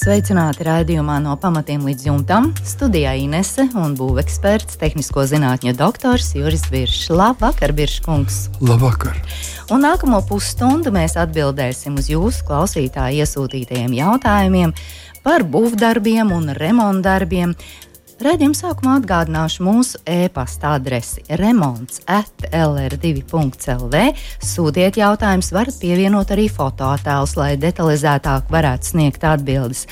Sveicināti raidījumā no pamatiem līdz jumtam. Studijā Inese un būveksperts, tehnisko zinātņu doktors Juris Biršs. Labvakar, Birškungs! Labvakar! Un nākamo pusstundu mēs atbildēsim uz jūsu klausītāju iesūtītajiem jautājumiem par būvdarbiem un remontdarbiem, Radījuma sākumā atgādināšu mūsu e-pasta adresi remonds at lr2.lv. Sūtiet jautājumus, varat pievienot arī fotoattēlus, lai detalizētāk varētu sniegt atbildes.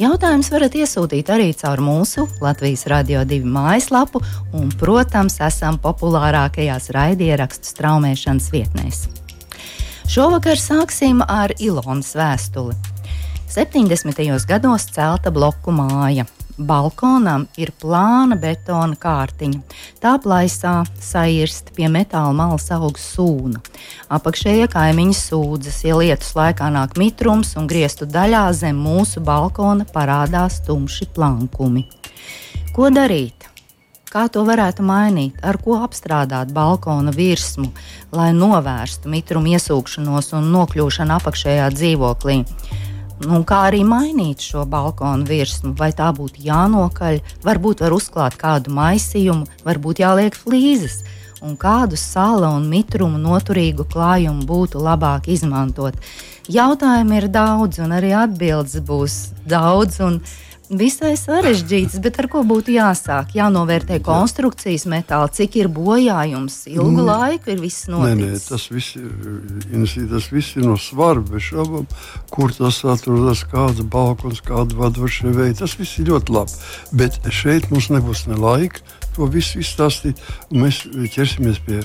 Jautājumus varat iesūtīt arī caur mūsu Latvijas Radio 2 mājaslapu, un, protams, esam populārākajās raidierakstu straumēšanas vietnēs. Šovakar sāksim ar Ilonas vēstuli. 70. gados celta bloku māja. Balkonam ir plāna betona kārtiņa. Tā plaisā sairst pie metāla malas aug sūna. Apakšējie kaimiņi sūdzas, ja lietus laikā nāk mitrums un griestu daļā zem mūsu balkona parādās tumši plankumi. Ko darīt? Kā to varētu mainīt, ar ko apstrādāt balkona virsmu, lai novērstu mitrumu iesūkšanos un nokļūšanu apakšējā dzīvoklī? Nu, kā arī mainīt šo balkonu virsmu, vai tā būtu jānokaļ, varbūt var uzklāt kādu maisījumu, varbūt jāliek flīzes, un kādu sāla un mitrumu noturīgu klājumu būtu labāk izmantot. Jautājumi ir daudz, un arī atbildes būs daudz. Un, uh, visai sarežģīts, bet ar ko būtu jāsāk? Jānovērtē konstrukcijas metāla, cik ir bojājums, ilgu nē, laiku ir viss noticis. Nē, nē, tas viss ir, tas viss ir no svara, bez šaubām, kur tas atrodas, kāds balkons, kāda vadošie veidi. Tas viss ir ļoti labi, bet šeit mums nebūs ne laika to visu izstāstīt, un mēs ķersimies pie,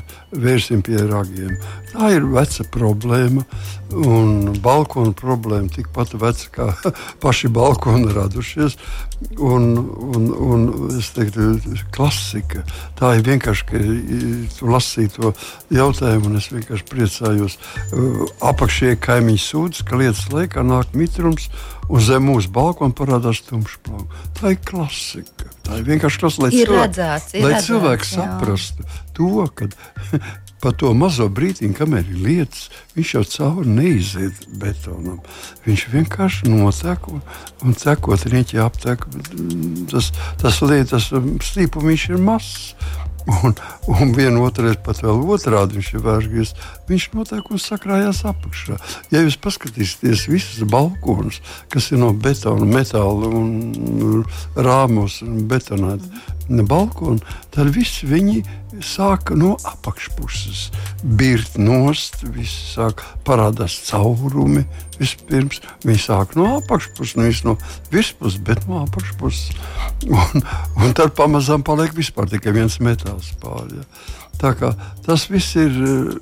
pie ragiem. Tā ir veca problēma, un balkona problēma tikpat veca kā paši balkoni radušies. Un, un, un es teiktu, klasika. Tā ir vienkārši, ka tu lasīji to jautājumu, un es vienkārši priecājos. Apakšējie kaimiņi sūdz, ka lietas laikā nāk mitrums, un zem mūsu balkona parādās tumšs plauks. Tā ir klasika. Tā ir vienkārši tas, lai, ir cilvēks, redzēts, lai redzēts, cilvēks jā. saprastu to, ka pa to mazo brīdiņu, kamēr ir lietas, viņš jau cauri neiziet betonam. Viņš vienkārši notek un, cekot rīķi aptek. Tas, tas lietas stīpums ir mazs. Un, un viena otrreiz pat vēl otrādi viņš ir vērsies. Viņš notiek un sakrājās apakšā. Ja jūs paskatīsieties visus balkonus, kas ir no betona, metāla un rāmos un betonēti balkoni, tad visi viņi sāka no apakšpuses. Birt nost, viss sāk parādās caurumi. Vispirms viņi sāk no apakšpuses, nevis no virspuses, bet no apakšpuses. Un, un tad pamazām paliek vispār tikai viens metāls pāri. Ja. Tā kā tas viss ir,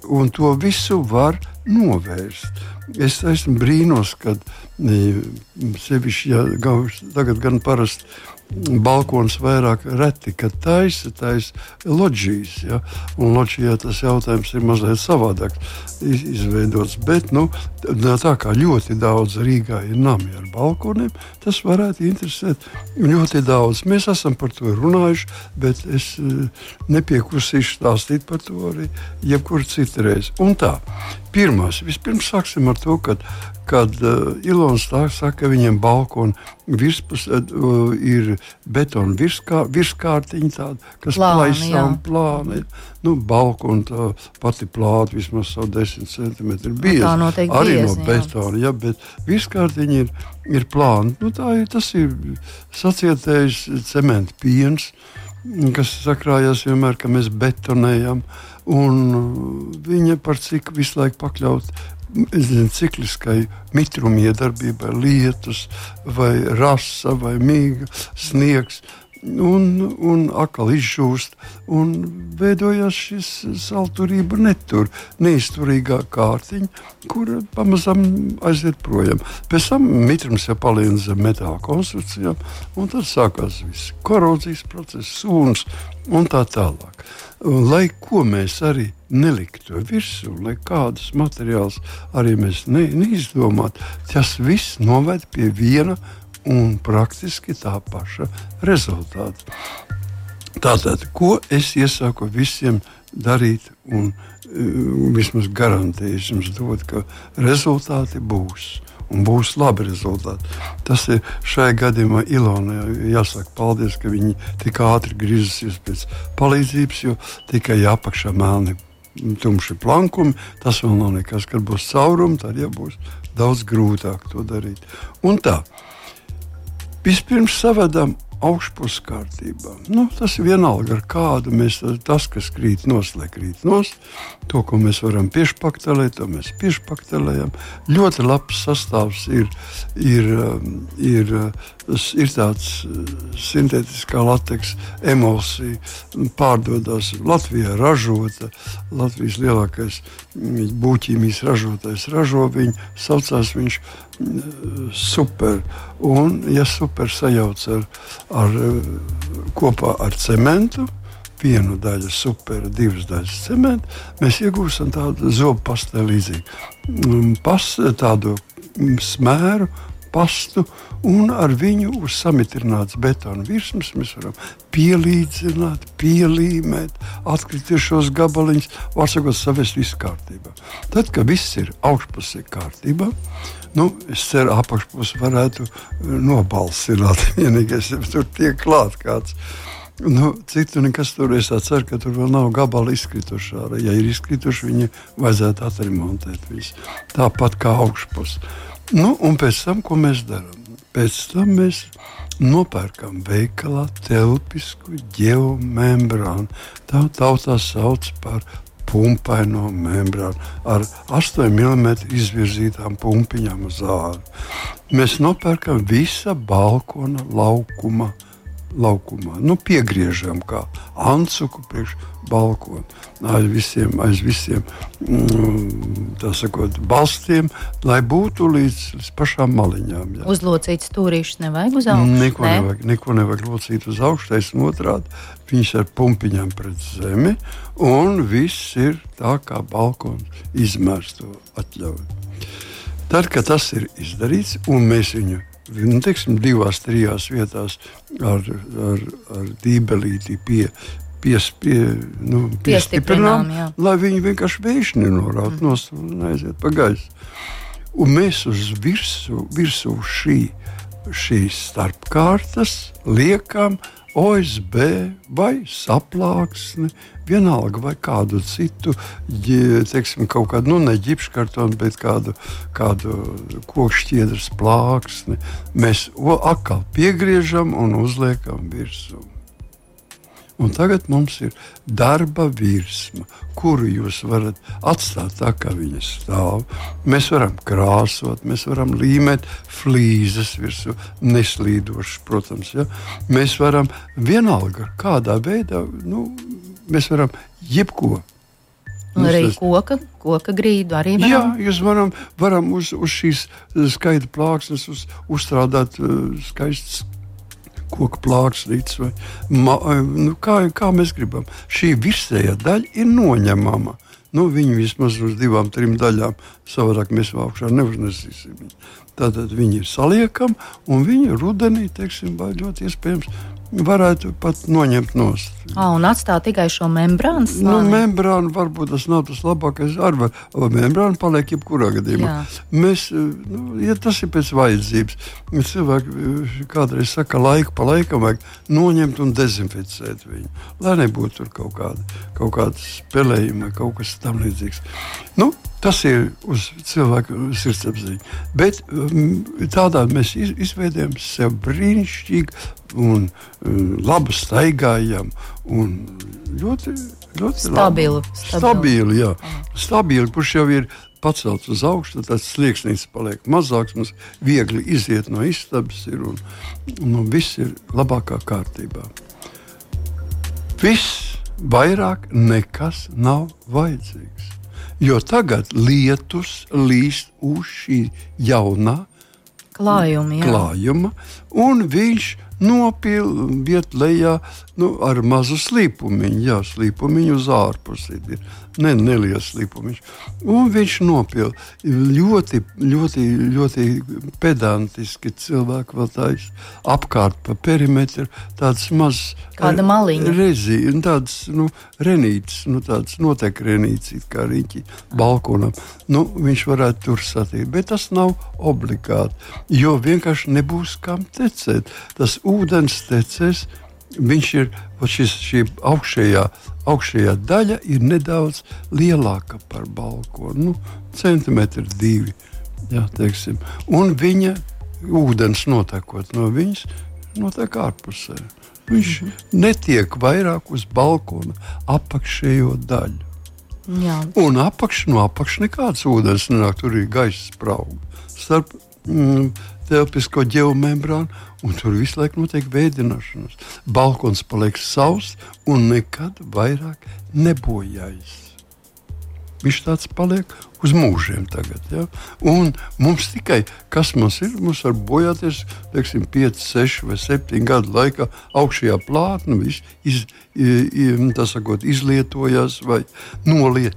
un to visu var novērst. Es esmu brīnos, kad sevišķi, ja tagad gan parasti balkons vairāk reti, kad taisa, taisa loģijas. Ja? Un loģijā tas jautājums ir mazliet savādāk izveidots. Bet nu, tā kā ļoti daudz Rīgā ir nami ar balkoniem, tas varētu interesēt ļoti daudz. Mēs esam par to runājuši, bet es eh, nepiekusīšu stāstīt par to arī jebkur citreiz. Un tā, pirmās, vispirms sāksim ar to, ka kad uh, Ilons saka, ka viņiem balkona virspusē uh, ir betona virskār, virskārtiņa, tāda, kas plaisām plāna. Nu, balkona tā pati plāta vismaz savu desmit centimetru bieza. Arī biezi, no betona, jā. jā, bet virskārtiņa ir, ir plāna. Nu, tā ir, tas ir sacietējis cementa piens, kas sakrājās vienmēr, ka mēs betonējam. Un viņa par cik visu laiku pakļaut cikliskai mitruma iedarbībai, lietus, vai rasa, vai mīga, sniegs. Un, un atkal izžūst, un veidojās šis salturība, netur, neizturīgā kārtiņa, kur pamazām aiziet projām. Pēc tam mitrums jau paliek zem metāla konstrukcijām, un tad sākās viss korozijas process, sūns un tā tālāk. Un, lai ko mēs arī neliktu virsū, lai kādus materiālus arī mēs ne, neizdomātu, tas viss noved pie viena un praktiski tā paša rezultāta. Tātad, ko es iesaku visiem darīt, un uh, vismaz garantēju jums dot, ka rezultāti būs un būs labi rezultāti. Tas ir šajā gadījumā Ilonai jāsaka paldies, ka viņi tik ātri griezusies pēc palīdzības, jo tikai apakšā melni tumši plankumi. Tas vēl nav nekas, kad būs caurums, tad jau būs daudz grūtāk to darīt. Un tā, vispirms savedam augšpus kārtībā. Nu, tas vienalga ar kādu mēs tas, kas krīt nos, lai krīt nos. To, ko mēs varam piešpaktelēt, to mēs piešpaktelējam. Ļoti labs sastāvs ir, ir, um, ir, ir, ir tāds uh, sintētiskā lateks emulsija, pārdodas Latvijā ražota. Latvijas lielākais mm, būtības ražotājs ražo viņu, saucās viņš super. Un, ja super sajauc ar, ar, kopā ar cementu, vienu daļu super, divas daļas cementa, mēs iegūstam tādu zobu pasteli līdzīgu. Mm, pas, tādu smēru, pastu, un ar viņu uz samitrināts betona virsmas mēs varam pielīdzināt, pielīmēt, atkritušos gabaliņus, var sakot, savest visu kārtībā. Tad, kad viss ir augšpusē kārtībā, Nu, es ceru, apakšpusē varētu eh, nobalsināt. Vienīgais, ja tur tiek klāts kāds. Nu, citu nekas tur es ceru, ka tur vēl nav gabali izkrituši. Ja ir izkrituši, viņi vajadzētu atremontēt visu. Tāpat kā augšpusē. Nu, un pēc tam, ko mēs darām? Pēc tam mēs nopērkam veikalā telpisku geomembrānu. Tā tautā sauc par pumpaino membrānu ar 8 mm izvirzītām pumpiņām uz āru. Mēs nopērkam visa balkona laukuma. Laukumā. Nu, piegriežam kā ansuku priekš balkona. Aiz visiem, aiz visiem mm, sakot, balstiem, lai būtu līdz, līdz pašām maliņām. Jā. Uzlocīts stūrīšus nevajag uz augšu. Neko, ne? nevajag, neko nevajag locīt uz augšu, taisnība otrādi. Viņš ar pumpiņām pret zemi, un viss ir tā, kā balkons izmērs to atļauj. Tad, kad tas ir izdarīts, un mēs viņu nu, teiksim, divās, trijās vietās ar, ar, ar dībelīti pie, pies, pie, nu, piestiprinām, lai viņi vienkārši vējš nenorāda mm. nost un aiziet pa gaisu. Un mēs uz virsmu virsū šī, šīs starpkārtas liekam OSB vai saplāksni, vienalga vai kādu citu, teiksim, kaut kādu, nu, ne ģipškartonu, bet kādu, kādu kokšķiedras plāksni. Mēs atkal piegriežam un uzliekam virsmu. Un tagad mums ir darba virsma, kuru jūs varat atstāt tā, kā viņa stāv. Mēs varam krāsot, mēs varam līmēt flīzes virsū, neslīdošas, protams. Ja? Mēs varam vienalga, kādā veidā, nu, mēs varam jebko. Un arī tas... koka, koka grīdu arī varam. Jā, jūs varam, varam uz, uz šīs skaita plāksnes uz, uzstrādāt uh, skaistas koku plāksnītes, vai ma, nu, kā, kā mēs gribam. Šī virsējā daļa ir noņemama. Nu, viņi vismaz uz divām, trim daļām savādāk mēs augšā neuznesīsim. Tātad viņi ir saliekami, un viņi rudenī, teiksim, ļoti iespējams varētu pat noņemt nost. À, un atstāt tikai šo membrānu. Nu, membrāna varbūt tas nav tas labākais. Ar membrānu paliek jebkurā gadījumā. Jā. Mēs, nu, ja tas ir pēc vajadzības, cilvēki kādreiz saka, laiku pa laikam vajag noņemt un dezinficēt viņu. Lai nebūtu tur kaut kāda, kaut kāda spēlējuma kaut kas tam līdzīgs. Nu, Tas ir uz cilvēku sirdsapziņu. Bet um, tādā mēs izveidojam sev brīnišķīgu un um, labu staigājumu. Un ļoti, ļoti stabilu. Labu. Stabilu, jā. Stabilu, kurš jau ir pacelts uz augšu, tad tas slieksnis paliek mazāks. Mums viegli iziet no istabas, ir, un, un viss ir labākā kārtībā. Viss vairāk nekas nav vajadzīgs. Jo tagad lietus līst uz šī jaunā klājuma, klājuma un viņš nopilnu vietu lejā nu, ar mazu slīpumiņu. Jā, slīpumiņu uz ārpusi ir ne, neliels slīpumiņš. Un viņš nopilna ļoti, ļoti, ļoti pedantiski cilvēki vēl tāds apkārt pa perimetru, tāds mazs. Kāda maliņa? Rezi, tāds, nu, renīts, nu, tāds notiek renīts, kā riņķi balkonam. Nu, viņš varētu tur satikt, bet tas nav obligāti, jo vienkārši nebūs kam tecēt. Tas ūdens tecēs, viņš ir šis, šī augšējā, augšējā daļa ir nedaudz lielāka par balkonu, nu, centimetri divi. Jā, teiksim. un viņa ūdens notekot no viņas, notiek ārpusē. Viņš mm -hmm. netiek vairāk uz balkona apakšējo daļu. Jā. Un apakš, no apakšas nekāds ūdens nenāk, tur ir gaisa sprauga starp mm, telpisko ģeomembrānu, un tur visu laiku notiek veidināšanās. Balkons paliek sauss un nekad vairāk nebojājas. Viņš tāds paliek uz mūžiem tagad. Ja? Un mums tikai kas mums ir, mums var bojāties teiksim, 5, 6 vai 7 gadu laikā augšējā plātne, iz, iz, iz, sakot, izlietojās vai noliet,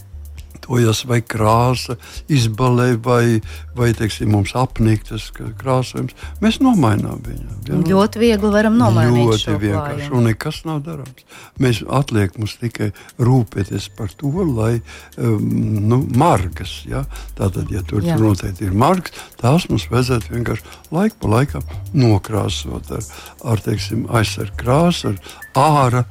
izmantojas, vai krāsa izbalē, vai, vai teiksim, mums apniktas krāsojums. Mēs nomainām viņu. Ja? Ļoti viegli varam nomainīt. Ļoti vienkārši, un nekas nav darāms. Mēs atliek mums tikai rūpēties par to, lai um, nu, margas, ja? tātad, ja tur, tur noteikti ir margas, tās mums vajadzētu vienkārši laiku pa laikam nokrāsot ar, ar teiksim, aizsargu krāsu, ar ārā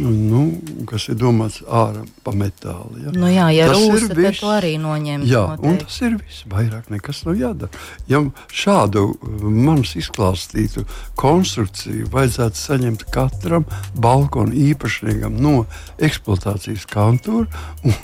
nu, kas ir domāts ārā pa metālu. Ja? Nu jā, ja tas rūsa, ir viss, to arī noņemt. Jā, noteikti. un tas ir viss. Vairāk nekas nav jādara. Ja šādu manis izklāstītu konstrukciju vajadzētu saņemt katram balkona īpašniekam no eksploatācijas kantūra, un,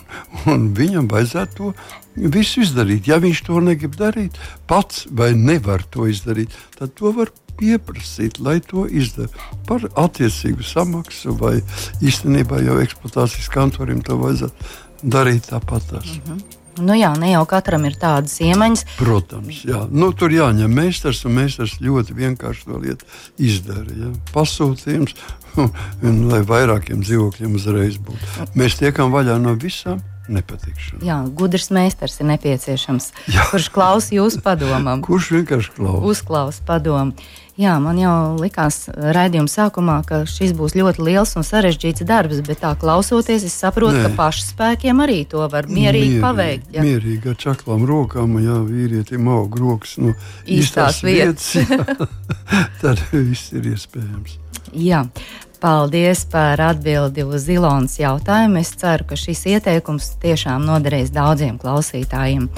un viņam vajadzētu to visu izdarīt. Ja viņš to negrib darīt pats vai nevar to izdarīt, tad to var pieprasīt, lai to izdarītu par attiecīgu samaksu, vai īstenībā jau eksploatācijas kantorim to vajadzētu darīt tāpat. Mm -hmm. Nu jā, ne jau katram ir tādas iemaņas. Protams, jā. Nu, tur jāņem meistars, un meistars ļoti vienkārši to lietu izdara. Ja. Pasūtījums, un, lai vairākiem dzīvokļiem uzreiz būtu. Mēs tiekam vaļā no visām nepatikšanu. Jā, gudrs meistars ir nepieciešams. Jā. Kurš klausa jūsu padomam? Kurš vienkārši klausa? Uzklausa padomu. Jā, man jau likās raidījuma sākumā, ka šis būs ļoti liels un sarežģīts darbs, bet tā klausoties, es saprotu, Nē. ka pašspēkiem arī to var mierīgi, mierīgi paveikt. Jā. Mierīgi ar čaklām rokām, ja vīrietim aug rokas no īstās, īstās vietas, vietas tad viss ir iespējams. Jā. Paldies par atbildi uz Ilonas jautājumu. Es ceru, ka šis ieteikums tiešām noderēs daudziem klausītājiem.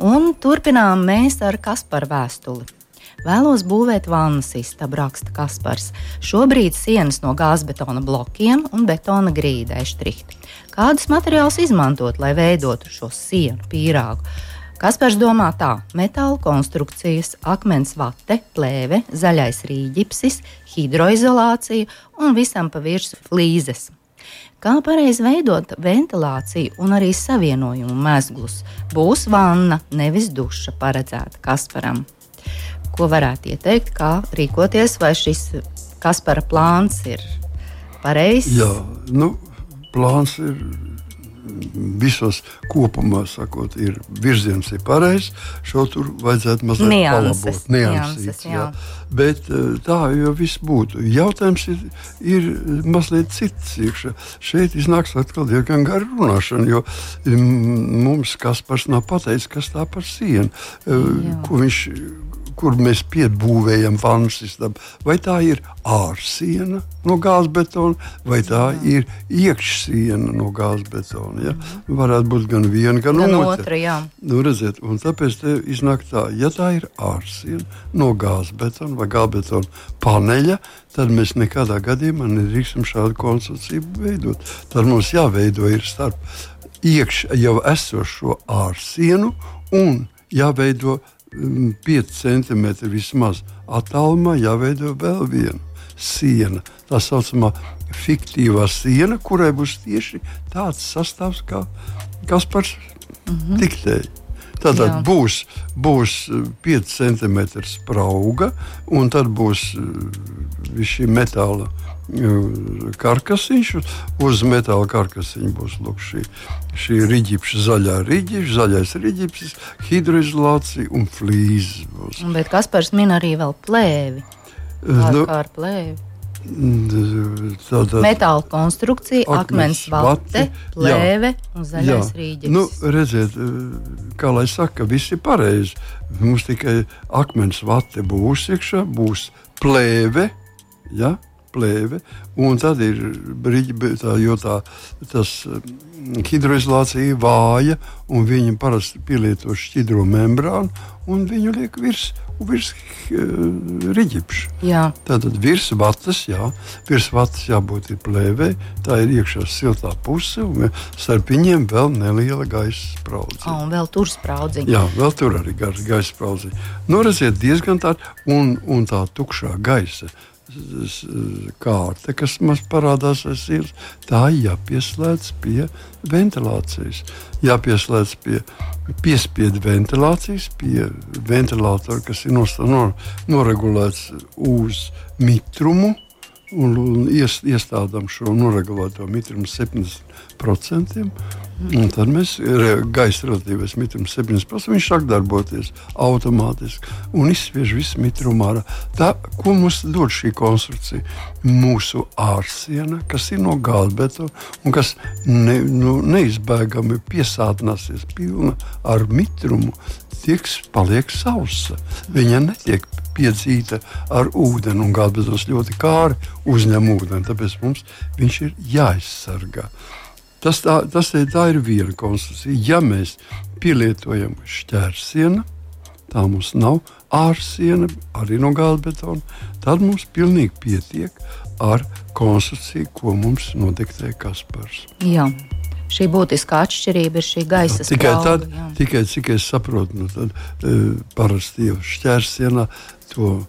Un turpinām mēs ar Kasparu vēstuli. Vēlos būvēt vannas istabu, raksta Kaspars. Šobrīd sienas no gāzbetona blokiem un betona grīdai štrihti. Kādus materiālus izmantot, lai veidotu šo sienu pīrāgu? Kaspars domā tā: metāla konstrukcijas, akmens vate, plēve, zaļais rīģipsis, hidroizolācija un visam pa virsmu flīzes. Kā pareizi veidot ventilāciju un arī savienojumu mezglus? Būs vanna, nevis duša paredzēta Kasparam ko varētu ieteikt, kā rīkoties, vai šis Kaspara plāns ir pareizs? Jā, nu, plāns ir visos kopumā sakot, ir virziens ir pareizs. Šo tur vajadzētu mazliet nianses, palabot. Nianses, nianses, jā. Jā. Bet eh, tā jau viss būtu. Jautājums ir, ir mazliet cits. Iekšā. Šeit iznāks atkal diezgan gara runāšana, jo mm, mums Kaspars nav pateicis, kas tā par sienu. Eh. Ko viņš kur mēs piebūvējam vannas istabu, vai tā ir ārsiena no gāzbetona, vai tā ir iekšsiena no gāzbetona. Ja? Mm. Varētu būt gan viena, gan, gan otra. otra jā. nu, redziet, tāpēc te iznāk tā, ja tā ir ārsiena no gāzbetona vai gāzbetona paneļa, tad mēs nekādā gadījumā nedrīkstam šādu konstrukciju veidot. Tad mums jāveido ir starp iekšā jau esošo ārsienu un jāveido 5 centimetri vismaz attālumā jāveido vēl viena siena. Tā saucamā fiktīvā siena, kurai būs tieši tāds sastāvs, kā Kaspars mm -hmm. diktēja. Tātad Jā. būs, būs 5 cm sprauga, un tad būs šī metāla uh, karkasiņš. Uz metāla karkasiņa būs lūk, šī, šī riģipša, zaļā riģipša, zaļais riģipsis, hidroizolācija un flīzes. Būs. Bet Kaspars min arī vēl plēvi. Kā, Nu, kā ar plēvi? Tātad, Metāla konstrukcija, akmens Akmens vate, plēve un zaļais rīģis. Nu, redziet, kā lai saka, viss ir pareizi. Mums tikai akmens vate būs iekšā, būs plēve. Ja? Plēve, un tad ir brīdi, tā, jo tā, tas hidroizolācija ir vāja, un viņi parasti pielieto šķidro membrānu, un viņu liek virs, virs uh, riģipša. Jā, Tātad virs vatas, jā, virs vatas jābūt ir plēvei, tā ir iekšā siltā puse, un starp viņiem vēl neliela gaisa spraudze. oh, un vēl tur spraudziņi. Jā, vēl tur arī gaisa spraudze. Nu, redziet, diezgan tā, un, un tā tukšā gaisa kārta, kas mums parādās aiz sienas, tā jāpieslēdz pie ventilācijas. Jāpieslēdz pie piespiedu ventilācijas, pie ventilātora, kas ir nor, noregulēts uz mitrumu. Un, un ies, iestādām šo noregulēto mitrumu 70%. Un tad mēs gaisa relatīvais mitrums 70%. Viņš sāk darboties automātiski un izspiež visu mitrumu ārā. Tā, ko mums dod šī konstrukcija? Mūsu ārsiena, kas ir no gāzbetona un kas ne, nu, neizbēgami piesātināsies pilna ar mitrumu, tiks paliek sausa. Viņa netiek piedzīta ar ūdeni, un gāzbetons ļoti kāri uzņem ūdeni, tāpēc mums viņš ir jāizsargā. Tas, tā, tas ir, tā ir viena konstrukcija. Ja mēs pielietojam šķērsienu, tā mums nav ārsiena, arī no gāzbetona, tad mums pilnīgi pietiek ar konstrukciju, ko mums nodektē Kaspars. Jā. Šī būtiskā atšķirība ir šī gaisa Tikai sprauga, tad, jā. tikai cik es saprotu, nu, tad e, parasti jau šķērsienā to e,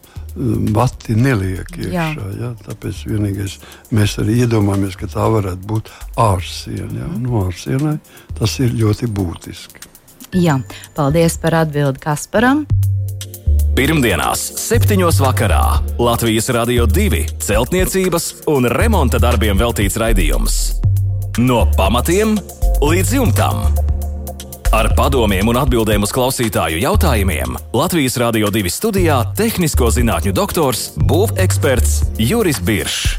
mati neliek Jā. iekšā. Ja? Tāpēc vienīgais mēs arī iedomājamies, ka tā varētu būt ārsiena. Ja? No ārsienai tas ir ļoti būtiski. Jā, paldies par atbildi Kasparam. Pirmdienās, 7. vakarā Latvijas Rādio 2 celtniecības un remonta darbiem veltīts raidījums. No pamatiem līdz jumtam. Ar padomiem un atbildēm uz klausītāju jautājumiem Latvijas Rādio 2 studijā - tehnisko zinātņu doktors, būveksperts Juris Biršs.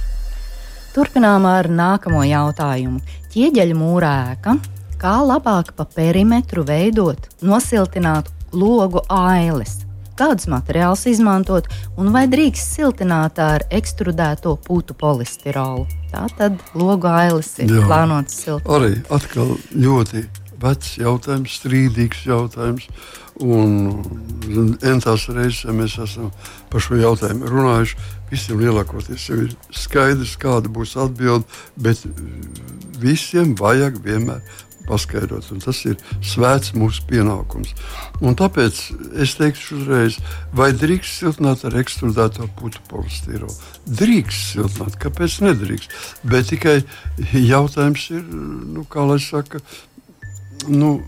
Turpinām ar nākamo jautājumu. Ķieģeļa mūrā ēka. Kā labāk pa perimetru veidot nosiltinātu logu ailes? Kādus materiālus izmantot un vai drīkst siltināt ar ekstrudēto putu polistirolu? Tā tad logu ailes ir Jā. plānotas siltināt. Arī atkal ļoti vecs jautājums, strīdīgs jautājums. Un entās reizes ja mēs esam par šo jautājumu runājuši. Visiem lielākoties jau ir skaidrs, kāda būs atbilde, bet visiem vajag vienmēr paskaidrot. un Tas ir svēts mūsu pienākums. Un tāpēc es teikšu uzreiz, vai drīkst siltināt ar ekstrudēto putu polistirolu? Drīkst siltināt, kāpēc nedrīkst? Bet tikai jautājums ir, nu, kā lai saka, nu,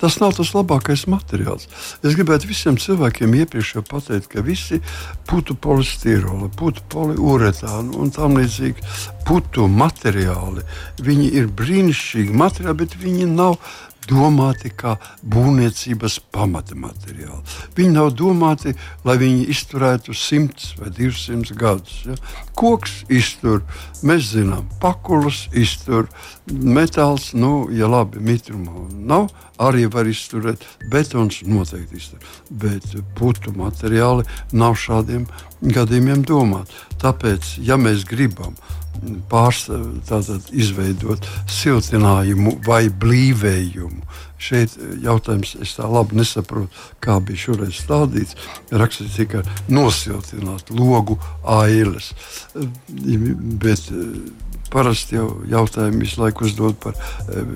tas nav tas labākais materiāls. Es gribētu visiem cilvēkiem iepriekš pateikt, ka visi putu polistirola, putu poliuretāna un tam līdzīgi putu materiāli, viņi ir brīnišķīgi materiāli, bet viņi nav domāti kā būvniecības pamata materiāli. Viņi nav domāti, lai viņi izturētu 100 vai 200 gadus. Ja? Koks iztur, mēs zinām, pakulas iztur, metāls, nu, ja labi, mitruma nav, arī var izturēt, betons noteikti iztur. Bet putu materiāli nav šādiem gadījumiem domāti. Tāpēc, ja mēs gribam pārstāvēt, izveidot siltinājumu vai blīvējumu. Šeit jautājums, es tā labi nesaprotu, kā bija šoreiz stādīts. Rakstīts tikai nosiltināt logu ailes. Bet parasti jau jautājumu visu laiku uzdod par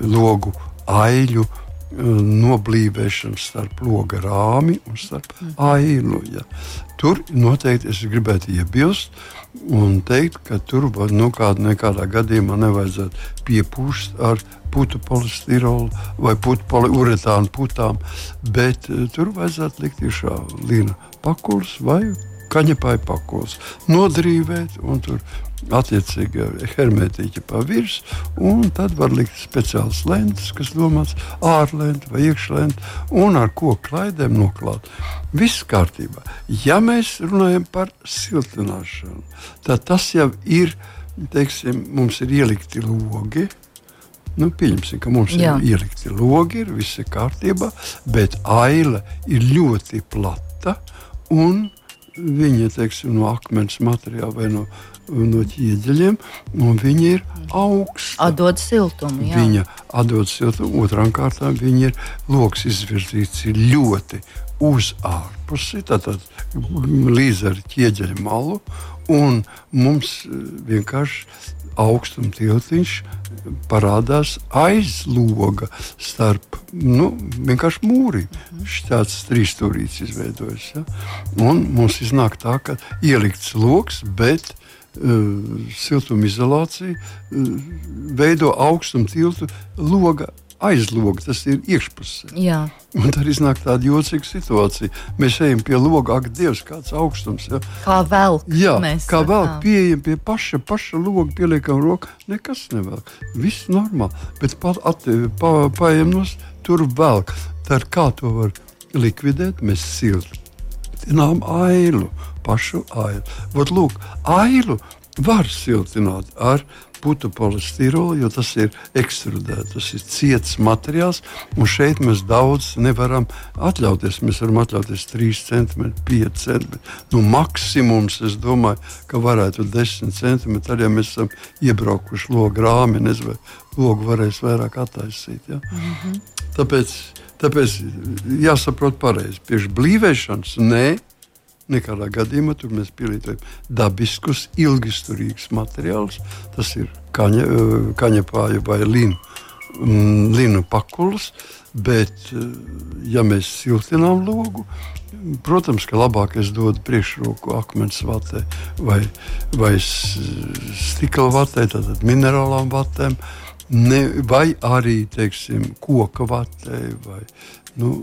logu aiļu noblīvēšana starp loga rāmi un starp ailu. Ja. Tur noteikti es gribētu iebilst un teikt, ka tur nu, kādā, nekādā gadījumā nevajadzētu piepūst ar putu polistirolu vai putu poliuretānu putām, bet uh, tur vajadzētu likt iekšā līna pakuls vai kaņepāja pakuls, nodrīvēt un tur attiecīgi hermetiķa pa virsmu, un tad var likt speciāls lentes, kas domāts ārlente vai iekšlente, un ar koku klaidēm noklāt. Viss kārtībā. Ja mēs runājam par siltināšanu, tad tas jau ir, teiksim, mums ir ielikti logi. Nu, pieņemsim, ka mums Jā. ir ielikti logi, ir viss kārtībā, bet aila ir ļoti plata un viņa teiksim, no akmens materiāla vai no no ķieģeļiem, un viņi ir augsti. Atdod siltumu. Jā. Viņa atdod siltumu, otrām kārtām viņa ir lokus izvirzīts ir ļoti uz ārpusi, tātad līdz ar ķieģeļa malu, un mums eh, vienkārši augstuma tiltiņš parādās aiz loga starp nu, vienkārši mūri. Tāds trīsstūrīts izveidojas. Ja? Un mums iznāk tā, ka ielikts lokus, bet siltumizolācija eh, veido augstumu tiltu loga aizloga, tas ir iekšpusē. Jā. Un tad iznāk tāda jocīga situācija. Mēs ejam pie loga, ak, Dievs, kāds augstums. Ja? Kā vēl? Jā, kā vēl pieejam pie paša, paša loga, pieliekam roku, nekas nevelk. Viss normāli, bet pat pa, paejam nos, tur velk. Tad kā to var likvidēt? Mēs siltinām ailu pašu ailu. Vot, lūk, ailu var siltināt ar putu polistirolu, jo tas ir ekstrudēts, tas ir ciets materiāls. Šeit mēs daudz nevaram atļauties. Mēs varam atļauties 3 cm, 5 cm. Nu, maksimums, es domāju, ka varētu būt 10 cm. Tad, ja mēs esam iebraukuši logu rāmi, nezinu, vai logu varēs vairāk attaisīt. Ja? Mm -hmm. Tāpēc, tāpēc jāsaprot pareizi. Pie blīvēšanas nē Nekādā gadījumā tur mēs pielietojam dabiskus, ilgisturīgus materiālus. Tas ir kaņa, eh, kaņepāja vai linu, mm, linu pakulis. Bet, eh, ja mēs siltinām logu, protams, ka labāk es dodu priekšroku akmens vatē vai, vai stikla vatē, tātad minerālām vatēm, ne, vai arī teiksim, koka vatē. Vai, nu,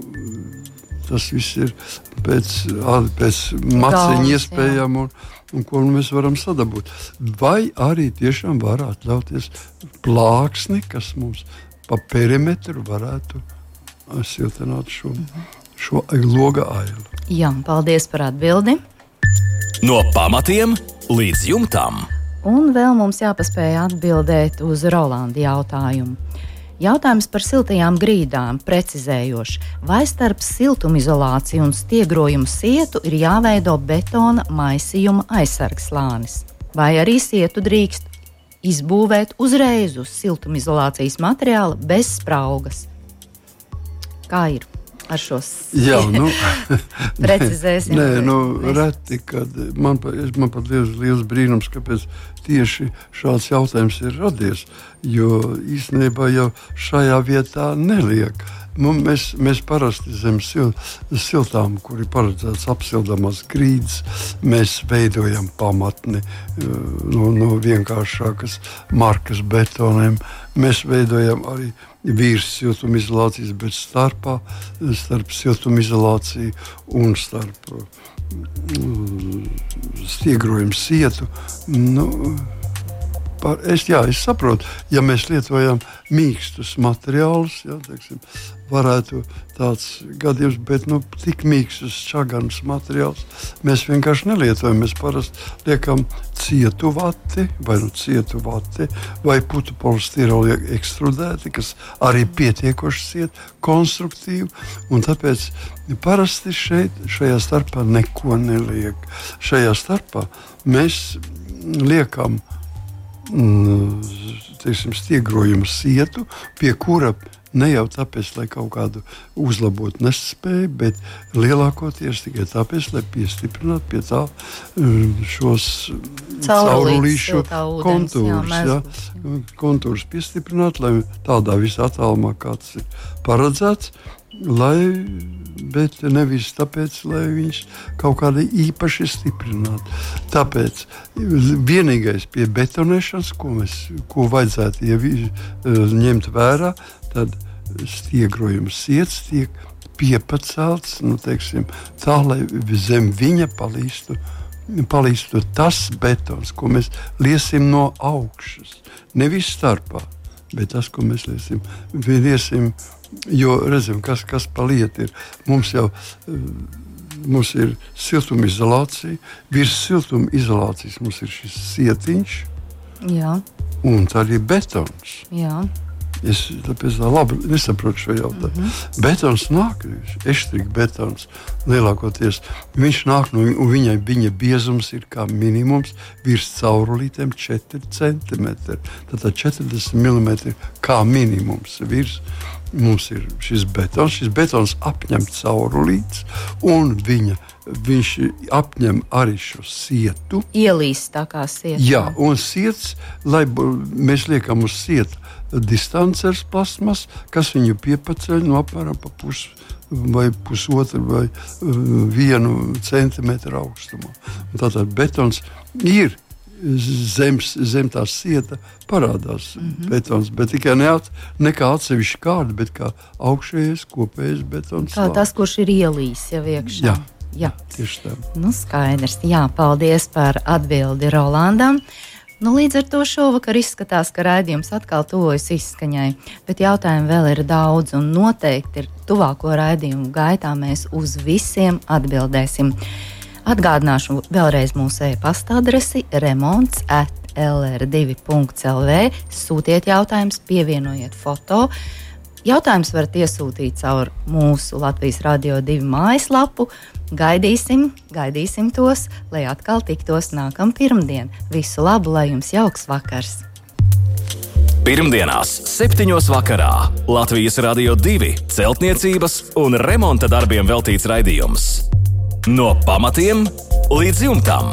Tas viss ir pēc, pēc maciņa iespējām, un, un ko mēs varam sadabūt. Vai arī tiešām var atļauties plāksni, kas mums pa perimetru varētu siltināt šo, šo loga ailu. Jā, paldies par atbildi. No pamatiem līdz jumtam. Un vēl mums jāpaspēj atbildēt uz Rolanda jautājumu. Jautājums par siltajām grīdām, precizējoši, vai starp siltumizolāciju un stiegrojumu sietu ir jāveido betona maisījuma aizsargslānis, vai arī sietu drīkst izbūvēt uzreiz uz siltumizolācijas materiāla bez spraugas. Kā ir? Ar šo Jā, nu, precizēsim. Nē, nu, reti, kad man, man pat liels, liels brīnums, kāpēc tieši šāds jautājums ir radies. Jo īstenībā jau šajā vietā neliek. Nu, mēs, mēs parasti zem sil, siltām, kur ir paredzēts apsildāmās grīdas, mēs veidojam pamatni eh, no, no vienkāršākas markas betoniem. Mēs veidojam arī virs siltumizolācijas, bet starpā, starp siltumizolāciju un starp stiegrojumu sietu. Nu, par, es, jā, es saprotu, ja mēs lietojam mīkstus materiālus, jā, teiksim, varētu tāds gadījums, bet nu, tik mīkstus čaganus materiālus mēs vienkārši nelietojam. Mēs parasti liekam cietu vati vai nu cietu vati vai putu polistirolu ekstrudēti, kas arī pietiekoši ciet, konstruktīvi. Tāpēc parasti šeit, šajā starpā neko neliek. Šajā starpā mēs liekam mm, teiksim, stiegrojumu sietu, pie kura Ne jau tāpēc, lai kaut kādu uzlabotu nespēju, bet lielākoties tikai tāpēc, lai piestiprinātu pie tā mm, šos caurulīšu kontūrus. Ja, kontūrus piestiprināt, lai tādā visā attālumā, kāds ir paredzēts, lai, bet nevis tāpēc, lai viņš kaut kādā īpaši stiprinātu. Tāpēc vienīgais pie betonēšanas, ko, mēs, ko vajadzētu ievi, ņemt vērā, tad stiegrojums iets tiek piepacelts, nu, teiksim, tā lai zem viņa palīstu, palīstu tas betons, ko mēs liesim no augšas. Nevis starpā, bet tas, ko mēs liesim, liesim jo redzam, kas, kas paliet ir. Mums jau mums ir siltumizolācija, virs siltumizolācijas mums ir šis sietiņš. Jā. Un tā ir betons. Jā. Es tā labi nesaprotu šo jautājumu. Mm -hmm. Betons nāk, eštrika betons lielākoties. Viņš nāk no viņa, viņa biezums ir kā minimums virs caurulītēm 4 cm. Tātad 40 mm kā minimums virs. Mums ir šis betons, šis betons apņem caurulītes un viņa viņš apņem arī šo sietu. Ielīst tā kā sieta. Jā, un siets, lai mēs liekam uz sietu distancēs plasmas, kas viņu piepaceļ no apmēram pa pusi vai pusotru vai uh, vienu centimetru augstumā. Tātad betons ir zems, zem tā sieta parādās mm -hmm. betons, bet tikai ne, at, ne kā atsevišķa kārta, bet kā augšējais kopējais betons. Kā tas, kurš ir ielīs jau iekšā. Jā. Jā, tieši tā. Nu, skaidrs. Jā, paldies par atbildi Rolandam. Nu, līdz ar to šovakar izskatās, ka raidījums atkal tuvojas izskaņai, bet jautājumu vēl ir daudz, un noteikti ir tuvāko raidījumu gaitā mēs uz visiem atbildēsim. Atgādināšu vēlreiz mūsu e-pasta adresi remonds at lr2.lv. Sūtiet jautājumus, pievienojiet foto. Jautājumus varat iesūtīt caur mūsu Latvijas Rādio 2 mājaslapu Gaidīsim, gaidīsim tos, lai atkal tiktos nākamā pirmdiena. Visu labu, lai jums jauks vakars! Pirmdienās, 7. vakarā Latvijas Rādio 2 celtniecības un remonta darbiem veltīts raidījums. No pamatiem līdz jumtam.